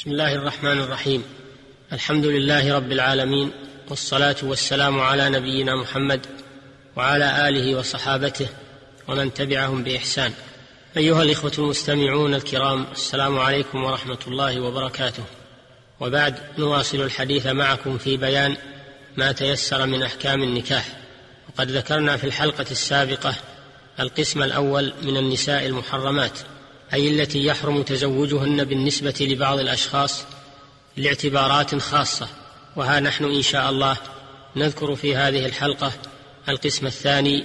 بسم الله الرحمن الرحيم. الحمد لله رب العالمين والصلاة والسلام على نبينا محمد وعلى آله وصحابته ومن تبعهم بإحسان. أيها الإخوة المستمعون الكرام السلام عليكم ورحمة الله وبركاته. وبعد نواصل الحديث معكم في بيان ما تيسر من أحكام النكاح. وقد ذكرنا في الحلقة السابقة القسم الأول من النساء المحرمات. أي التي يحرم تزوجهن بالنسبة لبعض الأشخاص لاعتبارات خاصة. وها نحن إن شاء الله نذكر في هذه الحلقة القسم الثاني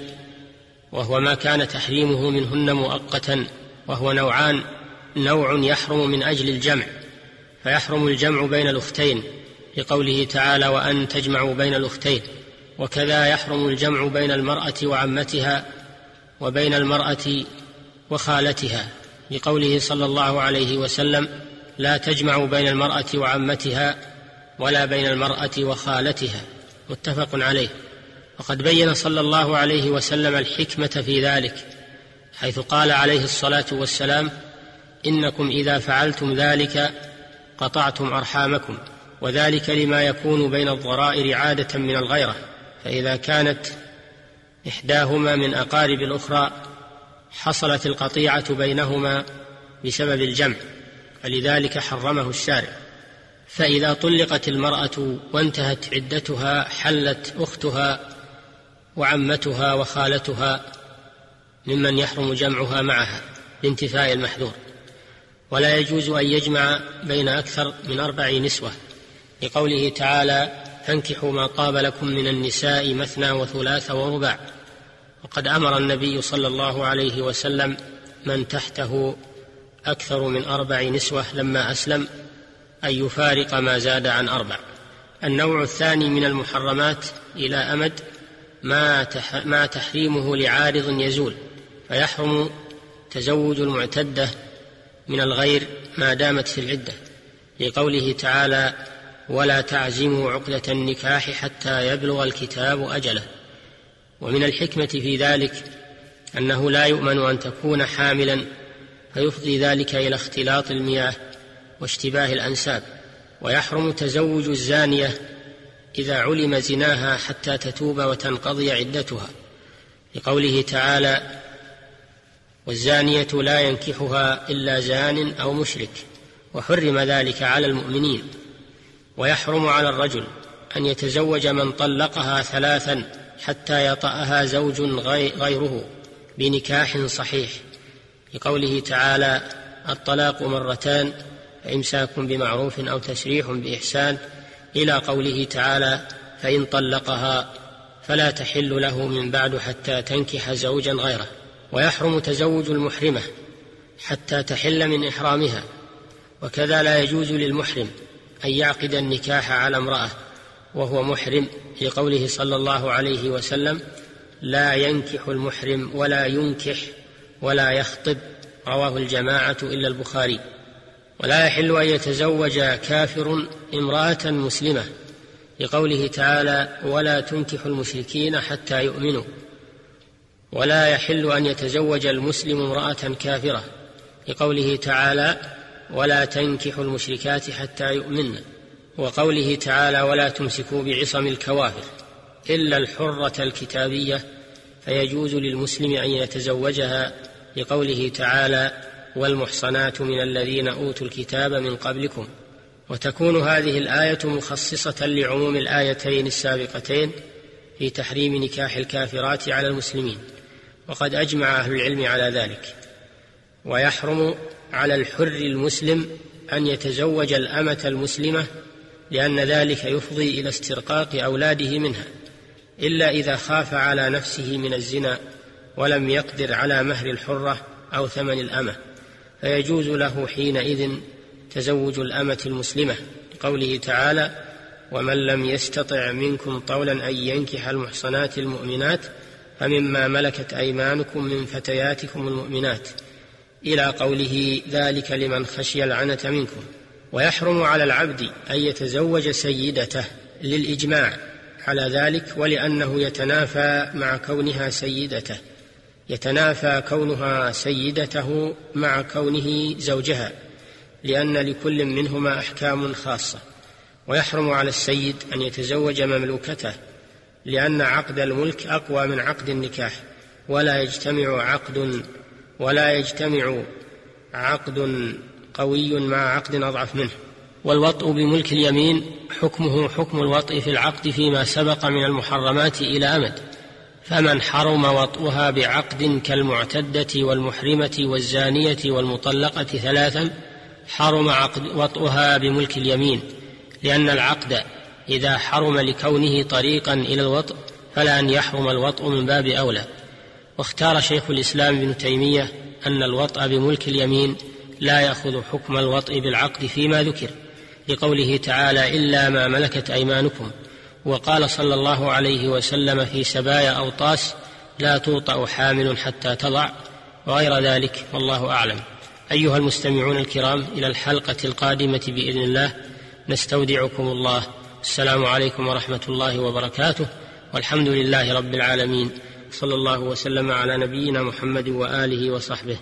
وهو ما كان تحريمه منهن مؤقتا وهو نوعان. نوع يحرم من أجل الجمع فيحرم الجمع بين الأختين لقوله تعالى وأن تجمعوا بين الأختين وكذا يحرم الجمع بين المرأة وعمتها وبين المرأة وخالتها. لقوله صلى الله عليه وسلم لا تجمع بين المرأة وعمتها ولا بين المرأة وخالتها. متفق عليه. وقد بين صلى الله عليه وسلم الحكمة في ذلك حيث قال عليه الصلاة والسلام إنكم إذا فعلتم ذلك قطعتم أرحامكم وذلك لما يكون بين الضرائر عادة من الغيرة فإذا كانت إحداهما من أقارب الأخرى حصلت القطيعة بينهما بسبب الجمع فلذلك حرمه الشارع. فإذا طلقت المرأة وانتهت عدتها حلت أختها وعمتها وخالتها ممن يحرم جمعها معها لانتفاء المحذور. ولا يجوز أن يجمع بين أكثر من أربع نسوة. لقوله تعالى فانكحوا ما طاب لكم من النساء مثنى وثلاث ورباع وقد أمر النبي صلى الله عليه وسلم من تحته أكثر من أربع نسوة لما أسلم أن يفارق ما زاد عن أربع. النوع الثاني من المحرمات إلى أمد ما ما تحريمه لعارض يزول فيحرم تزوج المعتدة من الغير ما دامت في العدة. لقوله تعالى ولا تعزموا عقدة النكاح حتى يبلغ الكتاب أجله. ومن الحكمة في ذلك أنه لا يؤمن أن تكون حاملا فيفضي ذلك إلى اختلاط المياه واشتباه الأنساب ويحرم تزوج الزانية إذا علم زناها حتى تتوب وتنقضي عدتها. لقوله تعالى والزانية لا ينكحها إلا زان أو مشرك وحرم ذلك على المؤمنين. ويحرم على الرجل أن يتزوج من طلقها ثلاثا حتى يطأها زوج غيره بنكاح صحيح. لقوله تعالى الطلاق مرتان فإمساك بمعروف أو تسريح بإحسان. إلى قوله تعالى فإن طلقها فلا تحل له من بعد حتى تنكح زوجا غيره. ويحرم تزوج المحرمة حتى تحل من إحرامها. وكذا لا يجوز للمحرم أن يعقد النكاح على امرأة وهو محرم لقوله صلى الله عليه وسلم لا ينكح المحرم ولا ينكح ولا يخطب. رواه الجماعة إلا البخاري. ولا يحل أن يتزوج كافر امرأة مسلمة. لقوله تعالى ولا تنكح المشركين حتى يؤمنوا. ولا يحل أن يتزوج المسلم امرأة كافرة. لقوله تعالى ولا تنكحوا المشركات حتى يؤمن. وقوله تعالى ولا تمسكوا بعصم الكوافر إلا الحرة الكتابية فيجوز للمسلم أن يتزوجها لقوله تعالى والمحصنات من الذين أوتوا الكتاب من قبلكم. وتكون هذه الآية مخصصة لعموم الآيتين السابقتين في تحريم نكاح الكافرات على المسلمين. وقد أجمع أهل العلم على ذلك. ويحرم على الحر المسلم أن يتزوج الأمة المسلمة لأن ذلك يفضي إلى استرقاق أولاده منها إلا إذا خاف على نفسه من الزنا ولم يقدر على مهر الحرة أو ثمن الأمة فيجوز له حينئذ تزوج الأمة المسلمة لقوله تعالى ومن لم يستطع منكم طولا أن ينكح المحصنات المؤمنات فمما ملكت أيمانكم من فتياتكم المؤمنات. إلى قوله ذلك لمن خشي العنة منكم. ويحرم على العبد أن يتزوج سيدته للإجماع على ذلك ولأنه يتنافى مع كونها سيدته يتنافى كونها سيدته مع كونه زوجها لأن لكل منهما أحكام خاصة. ويحرم على السيد أن يتزوج مملوكته لأن عقد الملك أقوى من عقد النكاح. ولا يجتمع عقد ولا يجتمع عقد قوي مع عقد أضعف منه. والوطء بملك اليمين حكمه حكم الوطء في العقد فيما سبق من المحرمات إلى أمد. فمن حرم وطئها بعقد كالمعتدة والمحرمة والزانية والمطلقة ثلاثا حرم عقد وطئها بملك اليمين. لأن العقد إذا حرم لكونه طريقا إلى الوطء فلا أن يحرم الوطء من باب أولى. واختار شيخ الإسلام ابن تيمية أن الوطء بملك اليمين لا يأخذ حكم الوطء بالعقد فيما ذكر لقوله تعالى إلا ما ملكت أيمانكم وقال صلى الله عليه وسلم في سبايا أوطاس لا توطأ حامل حتى تضع وغير ذلك والله أعلم. أيها المستمعون الكرام إلى الحلقة القادمة بإذن الله نستودعكم الله. السلام عليكم ورحمة الله وبركاته. والحمد لله رب العالمين. صلى الله وسلم على نبينا محمد وآله وصحبه.